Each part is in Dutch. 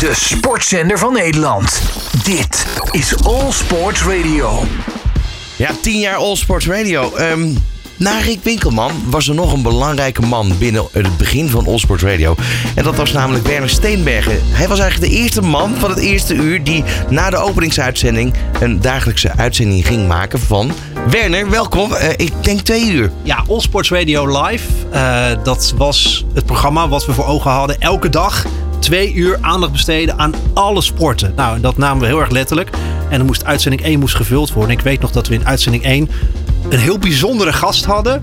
de sportzender van Nederland. Dit is All Sports Radio. Ja, 10 jaar All Sports Radio. Ehm, na Rick Winkelman was er nog een belangrijke man binnen het begin van All Sports Radio. En dat was namelijk Werner Steenbergen. Hij was eigenlijk de eerste man van het eerste uur die na de openingsuitzending een dagelijkse uitzending ging maken van Werner. Welkom, Eh, ik denk twee uur. Ja, All Sports Radio Live. eh, dat was het programma wat we voor ogen hadden. Elke dag twee uur aandacht besteden aan alle sporten. Nou, en dat namen we heel erg letterlijk. En dan moest uitzending 1 moest gevuld worden. Ik weet nog dat we in uitzending 1 een heel bijzondere gast hadden.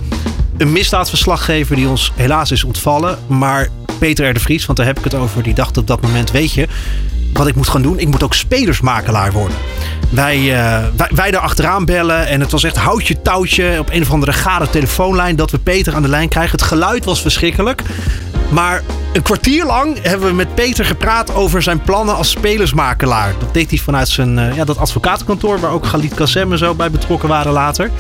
Een misdaadverslaggever die ons helaas is ontvallen. Maar Peter R. de Vries, want daar heb ik het over, die dacht op dat moment, weet je... Wat ik moet gaan doen, ik moet ook spelersmakelaar worden. Wij, eh, wij, wij daar achteraan bellen en het was echt houtje touwtje op een of andere gare telefoonlijn dat we Peter aan de lijn krijgen. Het geluid was verschrikkelijk. Maar een kwartier lang hebben we met Peter gepraat over zijn plannen als spelersmakelaar. Dat deed hij vanuit zijn eh, ja, dat advocatenkantoor waar ook Galit Kassem en zo bij betrokken waren later.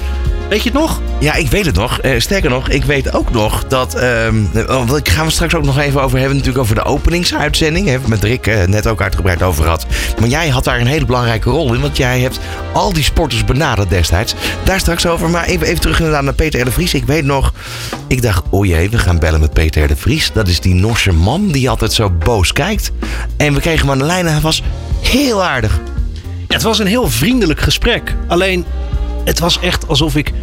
Weet je het nog? Ja, ik weet het nog. Eh, sterker nog, ik weet ook nog dat. ehm oh, daar gaan we straks ook nog even over hebben. Natuurlijk over de openingsuitzending. Daar hebben met Rick eh, net ook uitgebreid over gehad. Maar jij had daar een hele belangrijke rol in. Want jij hebt al die sporters benaderd destijds. Daar straks over. Maar even, even terug inderdaad naar Peter R. Vries. Ik weet nog. Ik dacht, oh jee, we gaan bellen met Peter de Vries. Dat is die Norse man die altijd zo boos kijkt. En we kregen hem aan de lijn en hij was heel aardig. Het was een heel vriendelijk gesprek. Alleen, het was echt alsof ik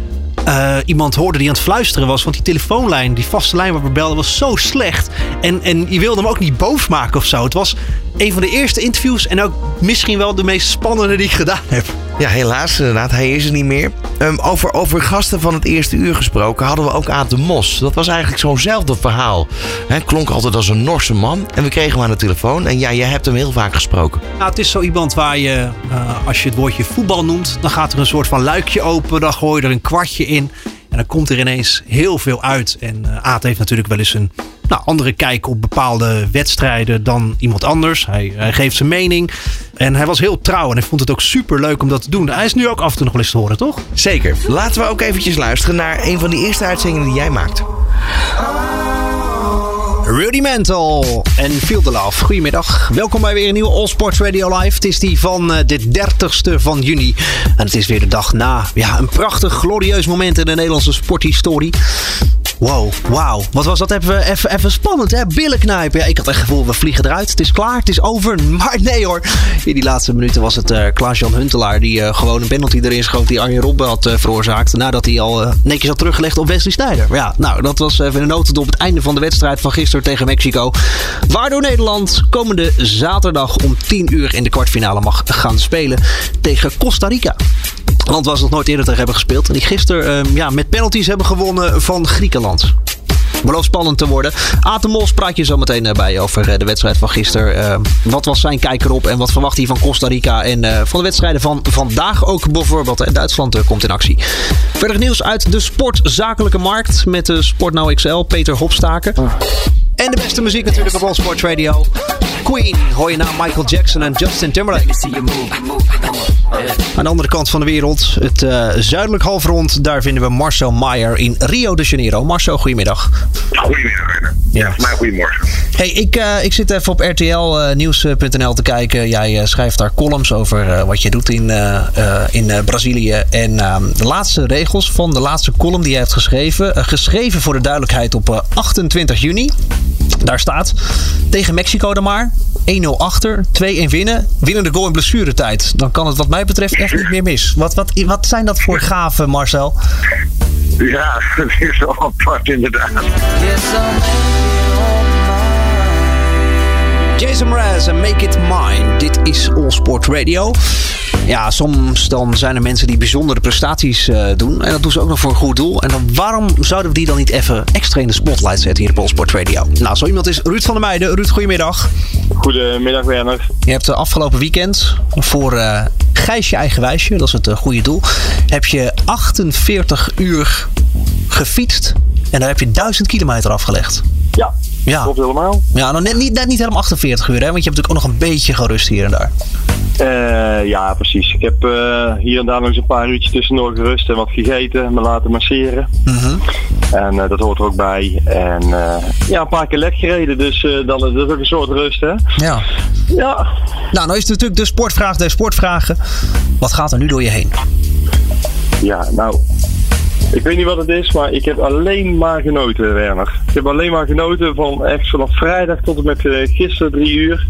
eh, iemand hoorde die aan het fluisteren was. Want die telefoonlijn, die vaste lijn waar we belden, was zo slecht. En, en je wilde hem ook niet boos maken of zo. Het was een van de eerste interviews en ook misschien wel de meest spannende die ik gedaan heb. Ja, helaas inderdaad. Hij is er niet meer. Ehm, over, over gasten van het eerste uur gesproken hadden we ook Aad de Mos. Dat was eigenlijk zo'nzelfde verhaal. Hij klonk altijd als een Norse man. En we kregen hem aan de telefoon. En ja, jij hebt hem heel vaak gesproken. Nou, het is zo iemand waar je, eh, als je het woordje voetbal noemt, dan gaat er een soort van luikje open. Dan gooi je er een kwartje in. En dan komt er ineens heel veel uit. En eh Aad heeft natuurlijk wel eens een nou, andere kijk op bepaalde wedstrijden dan iemand anders. Hij, hij geeft zijn mening. En hij was heel trouw en hij vond het ook super leuk om dat te doen. Hij is nu ook af en toe nog wel eens te horen, toch? Zeker. Laten we ook eventjes luisteren naar een van die eerste uitzendingen die jij maakt. Rudimental en Feel the Love. Goedemiddag. Welkom bij weer een nieuwe All Sports Radio Live. Het is die van eh, de 30ste van juni. En het is weer de dag na ja, een prachtig, glorieus moment in de Nederlandse sporthistorie. Wow, wauw. Wat was dat even, even, even spannend, hè? Billen knijpen. Ja, ik had echt het gevoel, we vliegen eruit. Het is klaar, het is over. Maar nee hoor. In die laatste minuten was het eh Klaas-Jan Huntelaar... die eh, gewoon een penalty erin schoot die Arjen Robben had eh, veroorzaakt. Nadat hij al netjes had teruggelegd op Wesley Sneijder. Ja, nou, dat was even een notendop op het einde van de wedstrijd van gisteren tegen Mexico. Waardoor Nederland komende zaterdag om 10 uur in de kwartfinale mag gaan spelen tegen Costa Rica. Land was nog nooit eerder tegen hebben gespeeld. En die gisteren ehm, ja, met penalties hebben gewonnen van Griekenland. Belooft spannend te worden. Aten Mos praat je zo meteen eh, bij over eh, de wedstrijd van gisteren. Ehm, wat was zijn kijk erop en wat verwacht hij van Costa Rica en eh, van de wedstrijden van vandaag ook bijvoorbeeld. En Duitsland komt in actie. Verder nieuws uit de sportzakelijke markt met de Sportnow XL, Peter Hopstaker. En de beste muziek natuurlijk op All Sports Radio. Queen hoor je na Michael Jackson en Justin Timberlake. Aan de andere kant van de wereld, het eh, zuidelijk halfrond, daar vinden we Marcel Maier in Rio de Janeiro. Marcel, goedemiddag. Goedemiddag. Ja. Maar goedemorgen. Hey, ik, eh, ik zit even op rtlnieuws.nl te kijken. Jij eh, schrijft daar columns over eh, wat je doet in, eh, eh, in eh, Brazilië. En ehm, de laatste regels van de laatste column die jij hebt geschreven. eh, geschreven voor de duidelijkheid op eh, 28 juni. Daar staat tegen Mexico dan maar. 1-0 achter, 2-1 winnen. Winnen de goal in blessuretijd. Dan kan het wat mij betreft echt niet meer mis. Wat, wat, wat zijn dat voor gaven, Marcel? Ja, dat is wel apart inderdaad. Jason Mraz en Make It Mine. Dit is All Sport Radio. Ja, soms dan zijn er mensen die bijzondere prestaties eh, doen. En dat doen ze ook nog voor een goed doel. En dan, waarom zouden we die dan niet even extra in de spotlight zetten hier op All Sport Radio? Nou, zo iemand is Ruud van der Meijden. Ruud, goedemiddag. Goedemiddag, Werner. Je hebt de afgelopen weekend voor eh Gijsje Eigenwijsje, dat is het eh, goede doel, heb je 48 uur gefietst. En daar heb je 1000 kilometer afgelegd. Ja, Ja. klopt helemaal. Ja, nou net niet, net niet helemaal 48 uur, hè? Want je hebt natuurlijk ook nog een beetje gerust hier en daar. Eh, ja, precies. Ik heb eh, hier en daar nog eens een paar uurtjes tussendoor gerust en wat gegeten, me laten masseren. Mhm. En eh, dat hoort er ook bij. En ja, een paar keer lek gereden, dus dan, dat is ook een soort rust, hè? Ja. Ja, Nou, nou is het natuurlijk de sportvraag der sportvragen. Wat gaat er nu door je heen? ja, nou. Ik weet niet wat het is, maar ik heb alleen maar genoten, Werner. Ik heb alleen maar genoten van echt vanaf vrijdag tot en met eh, gisteren drie uur.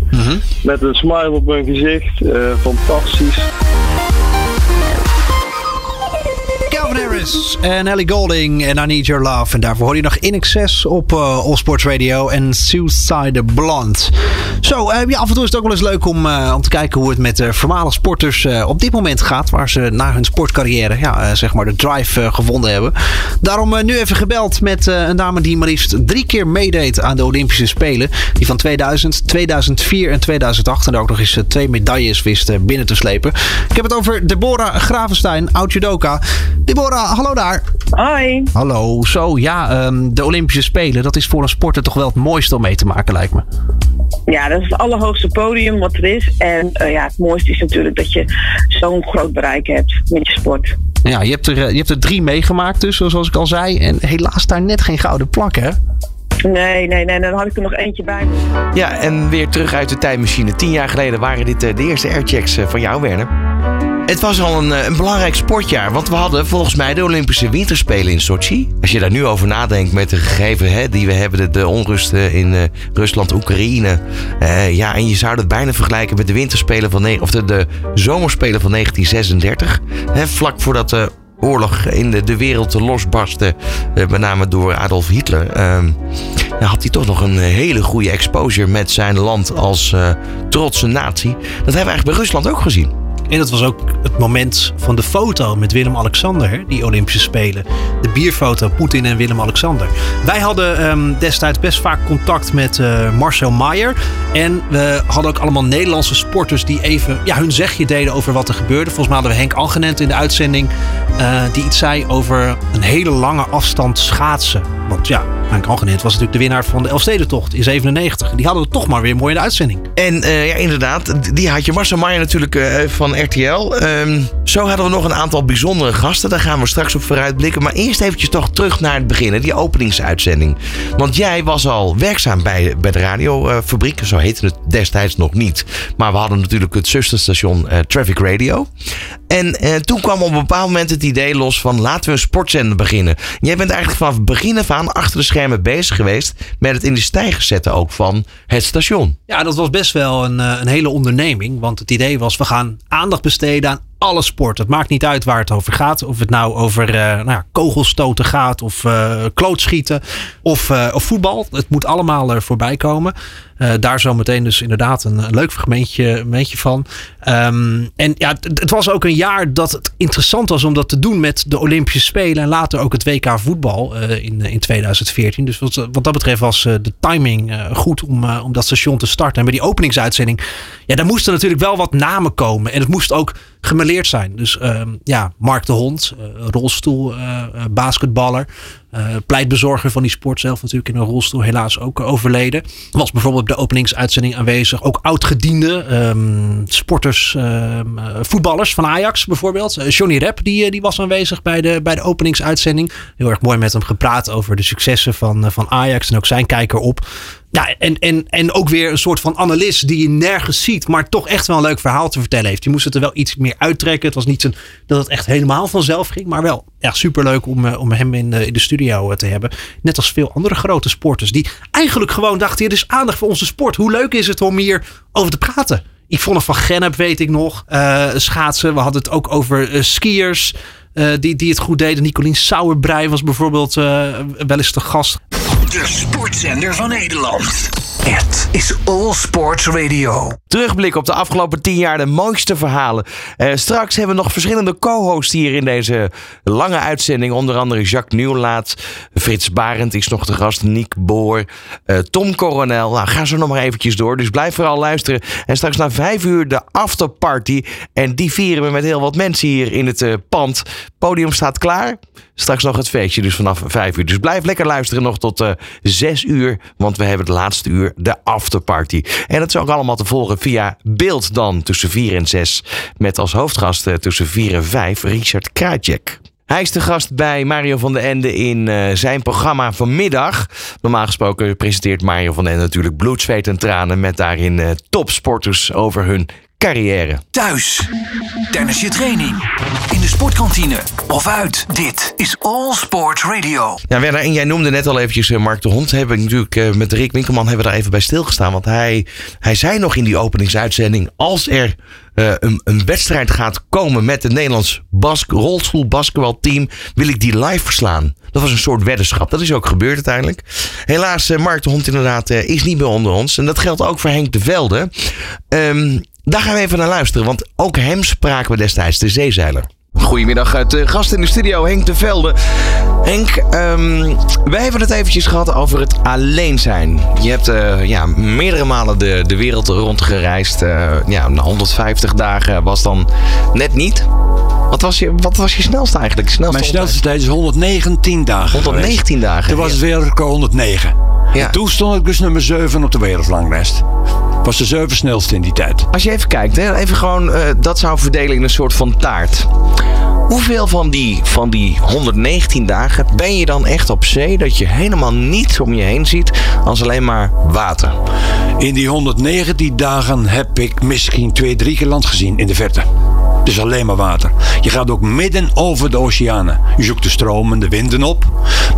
Met een smile op mijn gezicht. eh, fantastisch. Harris en Ellie Golding en I Need Your Love. En daarvoor hoor je nog In Excess op uh, Radio en Suicide Blonde. Zo, uh, ja, af en toe is het ook wel eens leuk om, uh, om te kijken hoe het met de voormalige sporters op dit moment gaat. Waar ze na hun sportcarrière, ja, zeg maar, de drive gevonden hebben. Daarom nu even gebeld met een dame die maar liefst drie keer meedeed aan de Olympische Spelen. Die van 2000, 2004 en 2008. En daar ook nog eens twee medailles wist binnen te slepen. Ik heb het over Deborah Gravenstein, oud judoka. Hallo daar. Hoi. Hallo. Zo, ja, um, de Olympische Spelen, dat is voor een sporter toch wel het mooiste om mee te maken, lijkt me. Ja, dat is het allerhoogste podium wat er is. En uh, ja, het mooiste is natuurlijk dat je zo'n groot bereik hebt met je sport. Ja, je hebt, er, je hebt er drie meegemaakt dus, zoals ik al zei. En helaas daar net geen gouden plak, hè? Nee, nee, nee, dan had ik er nog eentje bij. Ja, en weer terug uit de tijdmachine. Tien jaar geleden waren dit de eerste airchecks van jou, Werner. Het was al een, een, belangrijk sportjaar, want we hadden volgens mij de Olympische Winterspelen in Sochi. Als je daar nu over nadenkt met de gegevens hè, die we hebben, de, de onrusten in uh, Rusland, Oekraïne. Uh, ja, en je zou dat bijna vergelijken met de Winterspelen van of de, de Zomerspelen van 1936. Hè, vlak voordat de oorlog in de, de wereld losbarstte, met name door Adolf Hitler. had hij toch nog een hele goede exposure met zijn land als trotse natie. Dat hebben we eigenlijk bij Rusland ook gezien. En dat was ook het moment van de foto met Willem-Alexander, die Olympische Spelen. De bierfoto Poetin en Willem-Alexander. Wij hadden um, destijds best vaak contact met uh, Marcel Maier. En we hadden ook allemaal Nederlandse sporters die even ja, hun zegje deden over wat er gebeurde. Volgens mij hadden we Henk Angenent in de uitzending. Uh, die iets zei over een hele lange afstand schaatsen. Want ja, Was natuurlijk de winnaar van de Elfstedentocht in 97. Die hadden we toch maar weer mooi in de uitzending. En uh, ja, inderdaad, die had je Marcel Maier natuurlijk van RTL. Um, zo hadden we nog een aantal bijzondere gasten. Daar gaan we straks op vooruitblikken. Maar eerst eventjes toch terug naar het begin, die openingsuitzending. Want jij was al werkzaam bij, bij de radiofabriek. Zo heette het destijds nog niet. Maar we hadden natuurlijk het zusterstation uh, Traffic Radio. En toen kwam op een bepaald moment het idee los van laten we een sportzender beginnen. Jij bent eigenlijk vanaf het begin af aan achter de schermen bezig geweest met het in de stijger zetten ook van het station. Ja, dat was best wel een, een hele onderneming. Want het idee was we gaan aandacht besteden aan alle sporten. Het maakt niet uit waar het over gaat. Of het nou over uh, nou ja, kogelstoten gaat of uh, klootschieten of, of voetbal. Het moet allemaal er voorbij komen. Daar zo meteen dus inderdaad een, leuk fragmentje, fragmentje van. Um, en ja, het, was ook een jaar dat het interessant was om dat te doen met de Olympische Spelen. En later ook het WK voetbal in, in 2014. Dus wat, wat dat betreft was de timing goed om, om dat station te starten. En bij die openingsuitzending, ja, daar moesten natuurlijk wel wat namen komen. En het moest ook gemeleerd zijn. Dus um, ja, Mark de Hond, rolstoel, uh, basketballer. pleitbezorger van die sport zelf natuurlijk in een rolstoel helaas ook overleden. Was bijvoorbeeld op de openingsuitzending aanwezig. Ook oud-gediende um, sporters, um, voetballers van Ajax bijvoorbeeld. Johnny Rep die, die was aanwezig bij de, bij de openingsuitzending. Heel erg mooi met hem gepraat over de successen van, van Ajax en ook zijn kijker op. Ja, en, en, en ook weer een soort van analist die je nergens ziet, maar toch echt wel een leuk verhaal te vertellen heeft. Je moest het er wel iets meer uittrekken. Het was niet zo dat het echt helemaal vanzelf ging, maar wel ja, superleuk om, om hem in de, in de studio te hebben. Net als veel andere grote sporters die eigenlijk gewoon dachten, hier is aandacht voor onze sport. Hoe leuk is het om hier over te praten? Yvonne van Gennep weet ik nog. Schaatsen. We hadden het ook over skiers. Die, die het goed deden. Nicolien Sauerbrei was bijvoorbeeld wel eens de gast. De sportzender van Nederland. Het is All Sports Radio. Terugblik op de afgelopen tien jaar de mooiste verhalen. Uh, straks hebben we nog verschillende co-hosts hier in deze lange uitzending. Onder andere Jacques Nieuwlaat, Frits Barend is nog de gast, Niek Boor, uh, Tom Coronel. Nou, ga zo nog maar eventjes door. Dus blijf vooral luisteren. En straks na vijf uur de afterparty. En die vieren we met heel wat mensen hier in het uh, pand. Podium staat klaar. Straks nog het feestje, dus vanaf vijf uur. Dus blijf lekker luisteren nog tot zes uur. Want we hebben het laatste uur de afterparty. En dat is ook allemaal te volgen via beeld dan tussen 4 en 6. Met als hoofdgast tussen 4 en 5 Richard Krajcek. Hij is de gast bij Mario van den Ende in uh, zijn programma vanmiddag. Normaal gesproken presenteert Mario van den Ende natuurlijk bloed, zweet en tranen... met daarin uh, topsporters over hun carrière. Thuis, tijdens je training, in de sportkantine of uit. Dit is All Sport Radio. Ja, Werner, en jij noemde net al eventjes uh, Mark de Hond. Hebben natuurlijk met Rick Winkelman hebben we daar even bij stilgestaan. Want hij, hij zei nog in die openingsuitzending... als er uh, een, een, wedstrijd gaat komen met het Nederlands bas rolstoelbasketbalteam, wil ik die live verslaan. Dat was een soort weddenschap. Dat is ook gebeurd uiteindelijk. Helaas, uh, Mark de Hond inderdaad uh, is niet meer onder ons. En dat geldt ook voor Henk de Velde. Um, daar gaan we even naar luisteren, want ook hem spraken we destijds, de zeezeiler. Goedemiddag, uit de gast in de studio, Henk de Velde. Henk, um, wij hebben het eventjes gehad over het alleen zijn. Je hebt uh, ja, meerdere malen de, de wereld rondgereisd. Uh, ja, 150 dagen was dan net niet. Wat was je, wat was je snelste eigenlijk? Snelste Mijn snelste tijd is 119 dagen 119 geweest. dagen? Toen was het wereldrecord 109. Ja. En toen stond ik dus nummer 7 op de wereldranglijst. Was de 7 snelste in die tijd. Als je even kijkt, hè, even gewoon uh, dat zou verdelen in een soort van taart. Hoeveel van die, van die 119 dagen ben je dan echt op zee dat je helemaal niets om je heen ziet als alleen maar water? In die 119 dagen heb ik misschien twee, drie keer land gezien in de verte. Dus alleen maar water. Je gaat ook midden over de oceanen. Je zoekt de stromen, de winden op.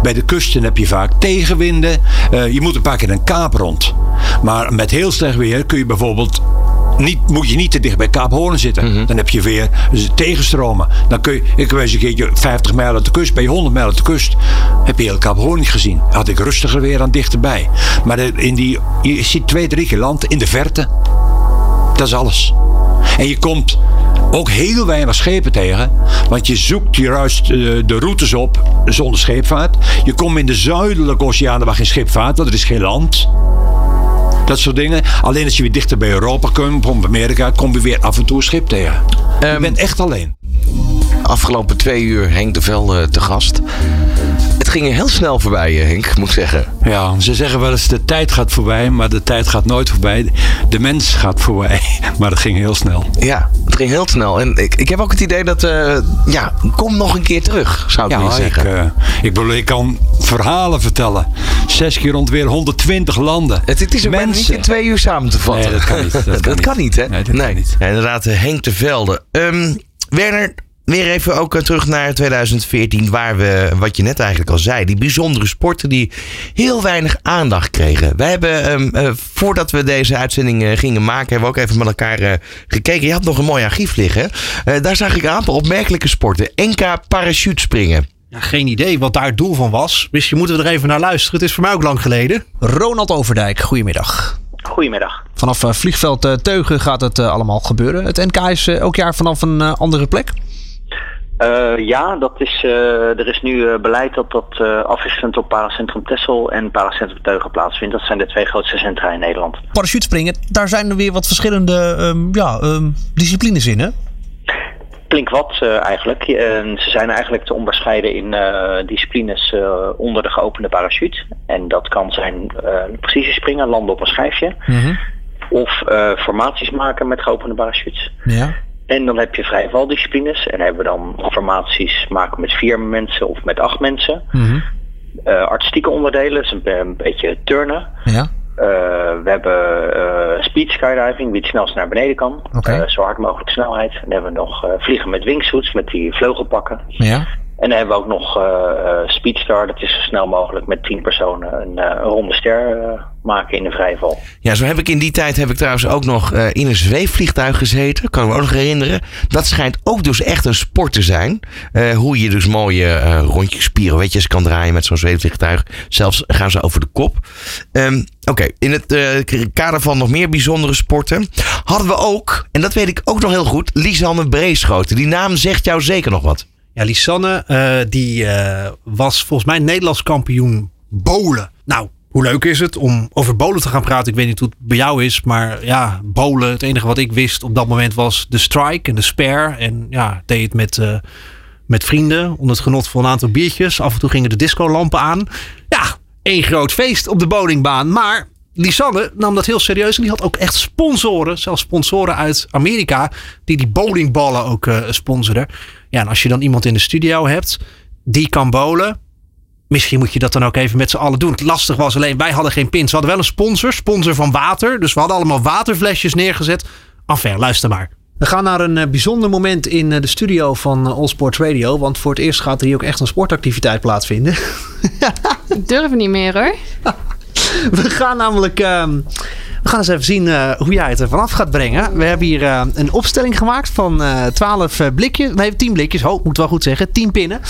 Bij de kusten heb je vaak tegenwinden. Uh, je moet een paar keer een kaap rond. Maar met heel slecht weer kun je bijvoorbeeld niet, moet je niet te dicht bij Kaap Hoorn zitten. Mm -hmm. Dan heb je weer tegenstromen. Dan kun je, ik weet een keertje 50 mijl uit de kust, bij 100 mijl uit de kust, heb je heel Kaap Hoorn niet gezien. Had ik rustiger weer aan dichterbij. Maar in die, je ziet twee, drie keer land in de verte. Dat is alles. En je komt ook heel weinig schepen tegen. Want je zoekt juist de routes op zonder scheepvaart. Je komt in de zuidelijke oceanen waar geen schip vaart, want er is geen land. Dat soort dingen. Alleen als je weer dichter bij Europa komt, of Amerika, kom je weer af en toe een schip tegen. Um, je bent echt alleen. Afgelopen twee uur Henk de Velde te gast. Het ging heel snel voorbij, Henk, moet ik zeggen. Ja, ze zeggen wel eens de tijd gaat voorbij, maar de tijd gaat nooit voorbij. De mens gaat voorbij, maar het ging heel snel. Ja, ging heel snel. En ik, ik heb ook het idee dat, uh, ja, kom nog een keer terug, zou ik ja, zeggen. Ik, uh, ik bedoel, ik kan verhalen vertellen. Zes keer rond weer 120 landen. Het, het is ook Mensen. niet in twee uur samen te vatten. Nee, dat kan niet. Dat, dat, kan, niet. kan, niet. hè? Nee, dat nee. Kan niet. Ja, inderdaad, Henk de Velde. Um, Werner, Weer even ook terug naar 2014, waar we, wat je net eigenlijk al zei, die bijzondere sporten die heel weinig aandacht kregen. Wij hebben, um, uh, voordat we deze uitzending uh, gingen maken, hebben we ook even met elkaar uh, gekeken. Je had nog een mooi archief liggen. daar zag ik een aantal opmerkelijke sporten. NK parachutespringen. Ja, geen idee wat daar het doel van was. Misschien moeten we er even naar luisteren. Het is voor mij ook lang geleden. Ronald Overdijk, goedemiddag. Goedemiddag. Vanaf vliegveld Teugen gaat het allemaal gebeuren. Het NK is elk jaar vanaf een andere plek? Uh, ja, dat is, uh, er is nu uh, beleid dat dat afwisselend op Paracentrum Tessel en Paracentrum Teugen plaatsvindt. Dat zijn de twee grootste centra in Nederland. Parachutespringen, daar zijn er weer wat verschillende um, ja, um, disciplines in, hè? Klink wat eigenlijk. En ze zijn eigenlijk te onderscheiden in disciplines onder de geopende parachute. En dat kan zijn precisiespringen, landen op een schijfje. -hmm. Of formaties maken met geopende parachutes. Ja. En dan heb je vrije valdisciplines. En hebben we dan formaties maken met vier mensen of met acht mensen. Mm -hmm. uh, artistieke onderdelen, dus een, een beetje turnen. Ja. Uh, we hebben uh, speed skydiving, wie het snelst naar beneden kan. Okay. zo hard mogelijk snelheid. En dan hebben we nog vliegen met wingsuits, met die vleugelpakken. Ja. En dan hebben we ook nog uh, Speedstar, dat is zo snel mogelijk met tien personen een, een ronde ster maken in de vrije val. Ja, zo heb ik in die tijd heb ik trouwens ook nog in een zweefvliegtuig gezeten, kan me ook nog herinneren. Dat schijnt ook dus echt een sport te zijn. hoe je dus mooie rondjes, pirouetjes kan draaien met zo'n zweefvliegtuig. Zelfs gaan ze over de kop. Um, Oké, in het kader van nog meer bijzondere sporten hadden we ook, en dat weet ik ook nog heel goed, Lisanne Breeschoten. Die naam zegt jou zeker nog wat. Ja, Lisanne, die uh, was volgens mij Nederlands kampioen bolen. Nou, hoe leuk is het om over bolen te gaan praten? Ik weet niet hoe het bij jou is, maar ja, bolen. Het enige wat ik wist op dat moment was de strike en de spare. En ja, deed het met, uh, met vrienden onder het genot van een aantal biertjes. Af en toe gingen de discolampen aan. Ja, één groot feest op de bowlingbaan. Maar Lisanne nam dat heel serieus. En die had ook echt sponsoren. Zelfs sponsoren uit Amerika. Die die bowlingballen ook uh, sponsoren. Ja, en als je dan iemand in de studio hebt. Die kan bowlen. Misschien moet je dat dan ook even met z'n allen doen. Het lastig was alleen, wij hadden geen pins. We hadden wel een sponsor. Sponsor van water. Dus we hadden allemaal waterflesjes neergezet. Enfin, luister maar. We gaan naar een uh, bijzonder moment in uh, de studio van All Sports Radio. Want voor het eerst gaat er hier ook echt een sportactiviteit plaatsvinden. Ik durf niet meer hoor. We gaan namelijk. Uh, we gaan eens even zien uh, hoe jij het er vanaf gaat brengen. We hebben hier uh, een opstelling gemaakt van uh, 12 blikjes. Nee, 10 blikjes. Ho, moet wel goed zeggen. 10 pinnen.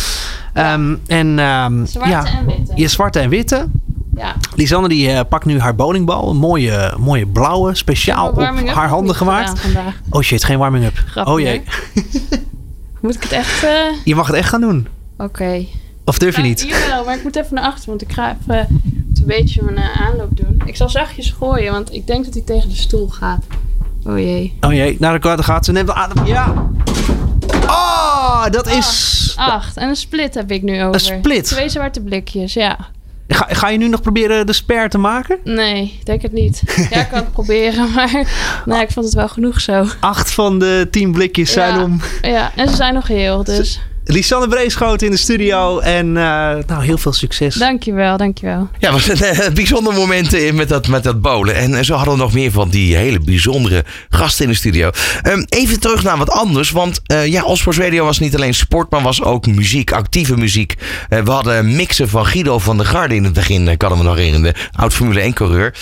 Um, en, um, zwarte ja, en witte. Je zwarte en witte. Ja. Lisanne die pakt nu haar bowlingbal. Een mooie, mooie blauwe. Speciaal op haar handen gemaakt. Oh shit, geen warming-up. Oh jee. Moet ik het echt... Je mag het echt gaan doen. Oké. Okay. Of durf je ja, niet? Jawel, maar ik moet even naar achter. Want ik ga even beetje mijn aanloop doen. Ik zal zachtjes gooien, want ik denk dat hij tegen de stoel gaat. Oh jee. Oh jee, naar de kwarten gaat ze. Neemt de adem. Ja. Oh, dat acht, is... Acht. En een split heb ik nu over. Een split? Twee zwarte blikjes, ja. Ga, ga je nu nog proberen de sper te maken? Nee, denk het niet. Ja, ik kan het proberen, maar nee, ik vond het wel genoeg zo. Acht van de tien blikjes zijn ja. om. Ja, en ze zijn nog heel, dus... Lisanne Breeschoot in de studio. En uh, nou, heel veel succes. Dankjewel, dankjewel. Ja, was een uh, bijzonder moment met dat, met dat bowlen. En uh, zo hadden we nog meer van die hele bijzondere gasten in de studio. Um, even terug naar wat anders. Want ja, Allsports Radio was niet alleen sport, maar was ook muziek. Actieve muziek. we hadden mixen van Guido van der Garde in het begin. kan ik me nog herinneren. Oud Formule 1 coureur.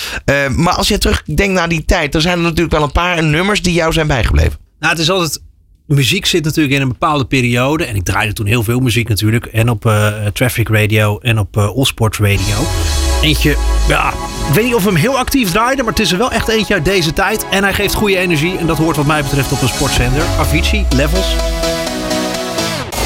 maar als je terugdenkt naar die tijd. Dan zijn er natuurlijk wel een paar nummers die jou zijn bijgebleven. Nou, het is altijd muziek zit natuurlijk in een bepaalde periode. En ik draaide toen heel veel muziek natuurlijk. En op uh, Traffic Radio en op uh, Allsport Radio. Eentje, ja, ik weet niet of we hem heel actief draaiden. Maar het is er wel echt eentje uit deze tijd. En hij geeft goede energie. En dat hoort wat mij betreft op een sportzender. Avicii, Levels.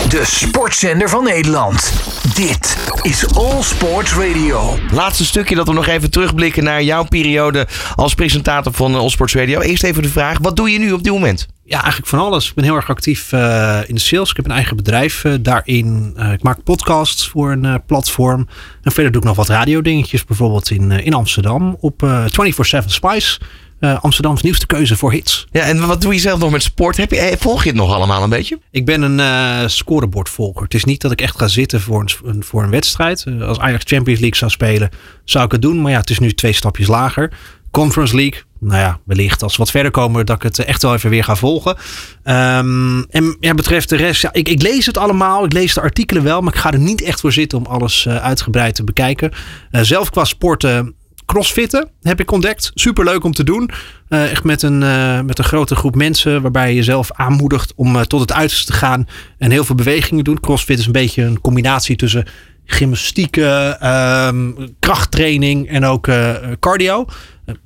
De sportzender van Nederland. Dit is All Sports Radio. Laatste stukje dat we nog even terugblikken naar jouw periode als presentator van All Sports Radio. Eerst even de vraag, wat doe je nu op dit moment? Ja, eigenlijk van alles. Ik ben heel erg actief uh, in de sales. Ik heb een eigen bedrijf uh, daarin. Uh, ik maak podcasts voor een platform. En verder doe ik nog wat radiodingetjes. Bijvoorbeeld in, in Amsterdam op 24-7 Spice. Amsterdams nieuwste keuze voor hits. Ja, en wat doe je zelf nog met sport? Heb je, volg je het nog allemaal een beetje? Ik ben een scorebordvolger. Het is niet dat ik echt ga zitten voor een, voor een wedstrijd. als Ajax Champions League zou spelen, zou ik het doen. Maar ja, het is nu twee stapjes lager. Conference League, nou ja, wellicht als we wat verder komen dat ik het echt wel even weer ga volgen. Um, en ja, betreft de rest, ja, ik, ik, lees het allemaal, ik lees de artikelen wel, maar ik ga er niet echt voor zitten om alles uh, uitgebreid te bekijken. Uh, zelf qua sporten, crossfitten heb ik ontdekt. Super leuk om te doen. Uh, echt met een, met een grote groep mensen waarbij je jezelf aanmoedigt om tot het uiterste te gaan en heel veel bewegingen doen. Crossfit is een beetje een combinatie tussen gymnastiek, um, krachttraining en ook cardio.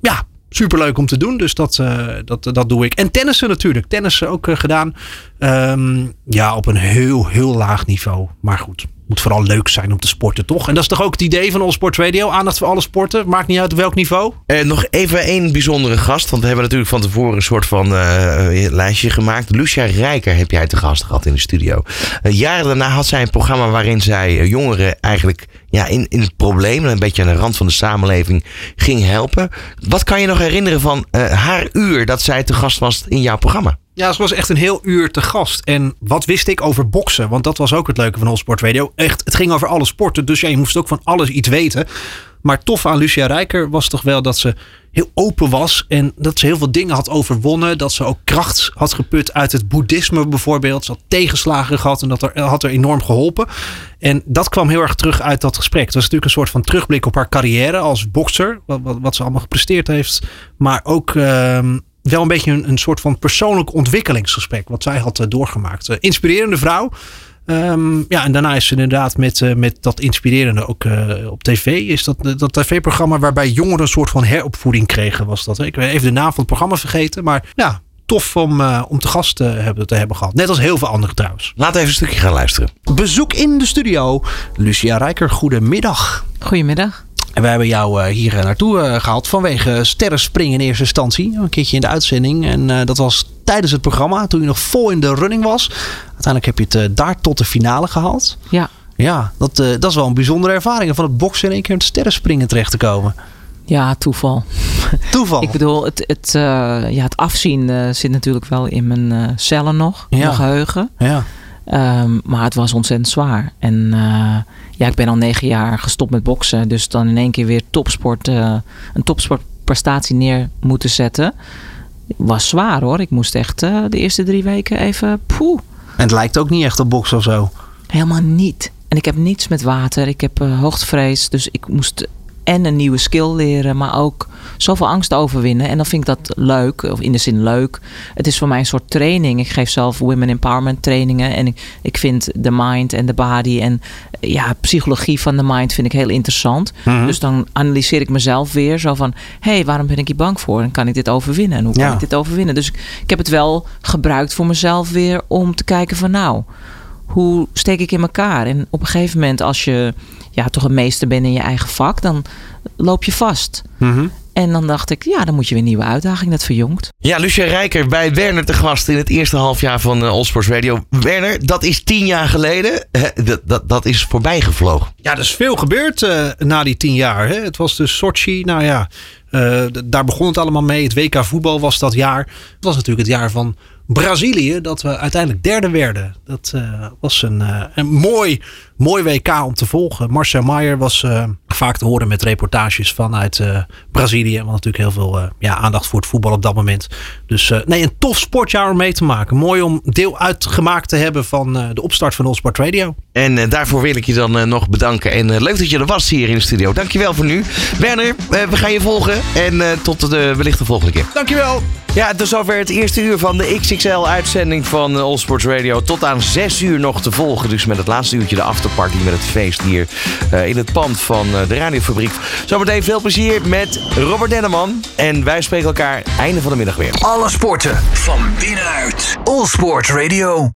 ja, superleuk om te doen. Dus dat, uh, dat, dat doe ik. En tennissen natuurlijk. Tennissen ook uh, gedaan. Um, ja, op een heel, heel laag niveau. Maar goed. Moet vooral leuk zijn om te sporten, toch? En dat is toch ook het idee van All Sports Radio? Aandacht voor alle sporten. Maakt niet uit op welk niveau. Uh, nog even één bijzondere gast. Want we hebben natuurlijk van tevoren een soort van lijstje gemaakt. Lucia Rijker heb jij te gast gehad in de studio. jaren daarna had zij een programma waarin zij jongeren eigenlijk ja, in, in het probleem, een beetje aan de rand van de samenleving, ging helpen. Wat kan je nog herinneren van uh, haar uur dat zij te gast was in jouw programma? Ja, ze was echt een heel uur te gast. En wat wist ik over boksen? Want dat was ook het leuke van All Sport Radio. Echt, het ging over alle sporten, dus ja, je moest ook van alles iets weten. Maar tof aan Lucia Rijker was toch wel dat ze heel open was. En dat ze heel veel dingen had overwonnen. Dat ze ook kracht had geput uit het boeddhisme bijvoorbeeld. Ze had tegenslagen gehad en dat er, had er enorm geholpen. En dat kwam heel erg terug uit dat gesprek. Het was natuurlijk een soort van terugblik op haar carrière als bokser. Wat, wat, ze allemaal gepresteerd heeft. Maar ook... Uh, wel een beetje een, een, soort van persoonlijk ontwikkelingsgesprek. Wat zij had uh, doorgemaakt. Uh, inspirerende vrouw. Um, ja, en daarna is ze inderdaad met, uh, met dat inspirerende ook uh, op tv. Is dat, dat tv-programma waarbij jongeren een soort van heropvoeding kregen, was dat. Ik weet even de naam van het programma vergeten. Maar ja, tof om, uh, om te gast te hebben, te hebben gehad. Net als heel veel anderen trouwens. Laten we even een stukje gaan luisteren. Bezoek in de studio. Lucia Rijker, goedemiddag. Goedemiddag. En we hebben jou hier naartoe gehaald vanwege sterrenspringen in eerste instantie. Een keertje in de uitzending. En dat was tijdens het programma, toen je nog vol in de running was. Uiteindelijk heb je het daar tot de finale gehaald. Ja. Ja, dat, eh, dat is wel een bijzondere ervaring. Van het boksen in één keer in het sterrenspringen terecht te komen. Ja, toeval. Toeval. Ik bedoel, het, het, eh, ja, het afzien eh, zit natuurlijk wel in mijn eh, cellen nog, in Ja. mijn geheugen. ja. Ehm, maar het was ontzettend zwaar. En eh, ja, ik ben al negen jaar gestopt met boksen. Dus dan in één keer weer topsport, eh, een topsportprestatie neer moeten zetten. Was zwaar hoor. Ik moest echt eh, de eerste drie weken even poeh. En het lijkt ook niet echt op boksen of zo. Helemaal niet. En ik heb niets met water. Ik heb hoogtevrees. Dus ik moest en een nieuwe skill leren, maar ook zoveel angst overwinnen. En dan vind ik dat leuk, of in de zin leuk. Het is voor mij een soort training. Ik geef zelf women empowerment trainingen. En ik, ik vind de mind en de body en ja, psychologie van de mind vind ik heel interessant. Mhm. Dus dan analyseer ik mezelf weer zo van... hé, hey, waarom ben ik hier bang voor? En kan ik dit overwinnen? En hoe kan Ja. ik dit overwinnen? Dus ik, ik heb het wel gebruikt voor mezelf weer om te kijken van... nou, hoe steek ik in elkaar? En op een gegeven moment, als je ja, toch een meester bent in je eigen vak, dan loop je vast. Mhm. En dan dacht ik, ja, dan moet je weer een nieuwe uitdaging. Dat verjongt. Ja, Lucia Rijker bij Werner te gast in het eerste halfjaar van uh, Allsports Radio. Werner, dat is tien jaar geleden. Eh, dat, dat, dat is voorbij gevlogen. Ja, er is veel gebeurd eh, na die tien jaar. Hè? Het was dus Sochi. Nou ja, eh, daar begon het allemaal mee. Het WK voetbal was dat jaar. Het was natuurlijk het jaar van Brazilië. Dat we uiteindelijk derde werden. Dat eh, was een, eh, een mooi, mooi WK om te volgen. Marcel Maier was eh, vaak te horen met reportages vanuit eh, Brazilië. Want natuurlijk heel veel eh, ja, aandacht voor het voetbal op dat moment. Dus eh, nee, een tof sportjaar om mee te maken. Mooi om deel uitgemaakt te hebben van eh, de opstart van Allsport Radio. En uh, daarvoor wil ik je dan uh, nog bedanken. En uh, leuk dat je er was hier in de studio. Dankjewel voor nu. Werner, we gaan je volgen. En uh, tot de, wellicht de volgende keer. Dankjewel. Ja, tot zover het eerste uur van de XXL-uitzending van All Sports Radio. Tot aan 6 uur nog te volgen. Dus met het laatste uurtje de afterparty met het feest hier uh, in het pand van uh, de radiofabriek. Zometeen veel plezier met Robert Denneman. En wij spreken elkaar einde van de middag weer. Alle sporten van binnenuit. All Sports Radio.